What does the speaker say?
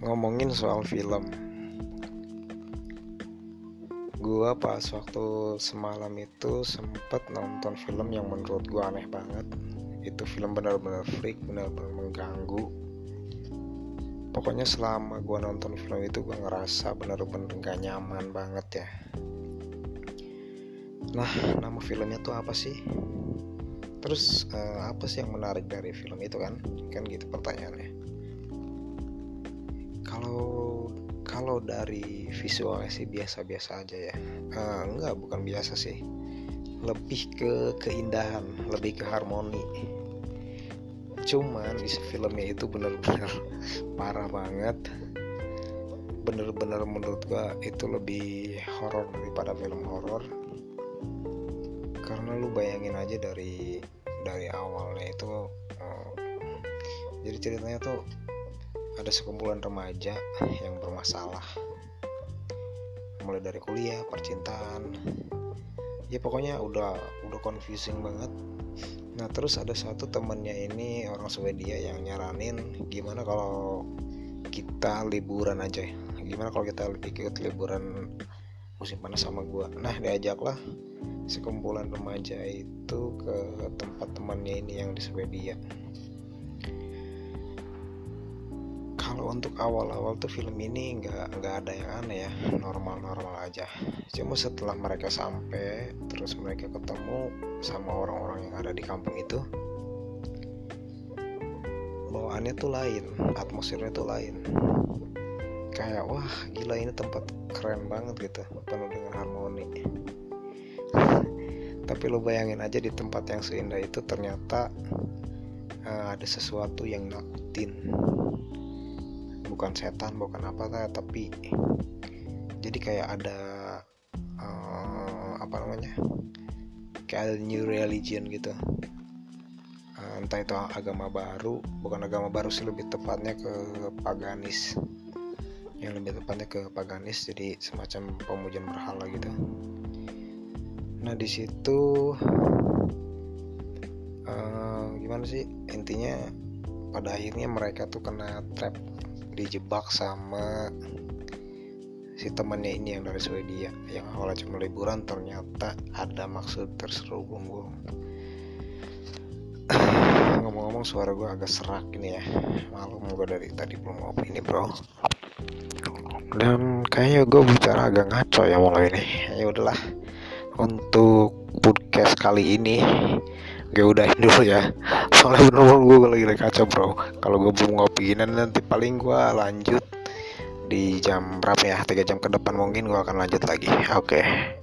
ngomongin soal film. Gua pas waktu semalam itu sempet nonton film yang menurut gua aneh banget. Itu film benar-benar freak benar-benar mengganggu. Pokoknya selama gua nonton film itu gua ngerasa benar-benar gak nyaman banget ya. Nah nama filmnya tuh apa sih? Terus uh, apa sih yang menarik dari film itu kan? Kan gitu pertanyaannya kalau kalau dari visualnya sih biasa-biasa aja ya uh, enggak bukan biasa sih. Lebih ke keindahan lebih ke harmoni. Cuman di filmnya itu bener-bener parah banget. Bener-bener menurut gua itu lebih horor daripada film horor. Karena lu bayangin aja dari dari awalnya itu uh, jadi ceritanya tuh ada sekumpulan remaja yang bermasalah. Mulai dari kuliah percintaan. Ya pokoknya udah udah confusing banget. Nah terus ada satu temennya ini orang Swedia yang nyaranin gimana kalau kita liburan aja. Gimana kalau kita ikut liburan musim panas sama gua. Nah diajaklah sekumpulan remaja itu ke tempat temannya ini yang di Swedia kalau untuk awal-awal tuh film ini nggak nggak ada yang aneh ya. Normal-normal aja. Cuma setelah mereka sampai terus mereka ketemu sama orang-orang yang ada di kampung itu bawaannya tuh lain atmosfernya tuh lain. Kayak wah gila ini tempat keren banget gitu. Penuh dengan harmoni. Tapi lo bayangin aja di tempat yang seindah itu ternyata uh, ada sesuatu yang nakutin bukan setan bukan apa tapi jadi kayak ada uh, apa namanya kayak ada new religion gitu. Uh, entah itu agama baru bukan agama baru sih lebih tepatnya ke paganis. Yang lebih tepatnya ke paganis jadi semacam pemujaan berhala gitu. Nah di situ uh, gimana sih? Intinya pada akhirnya mereka tuh kena trap dijebak sama si temannya ini yang dari Swedia yang awalnya cuma liburan ternyata ada maksud terselubung gue ngomong-ngomong suara gue agak serak ini ya. Malu gue dari tadi belum ngopi ini bro. Dan kayaknya gue bicara agak ngaco ya mulai ini ya udahlah untuk podcast kali ini gue udahin dulu ya. Soalnya bener-bener gue lagi lagi kacau bro. Kalau gue belum ngopi nanti paling gue lanjut di jam berapa ya? Tiga jam ke depan mungkin gue akan lanjut lagi. Oke. okay.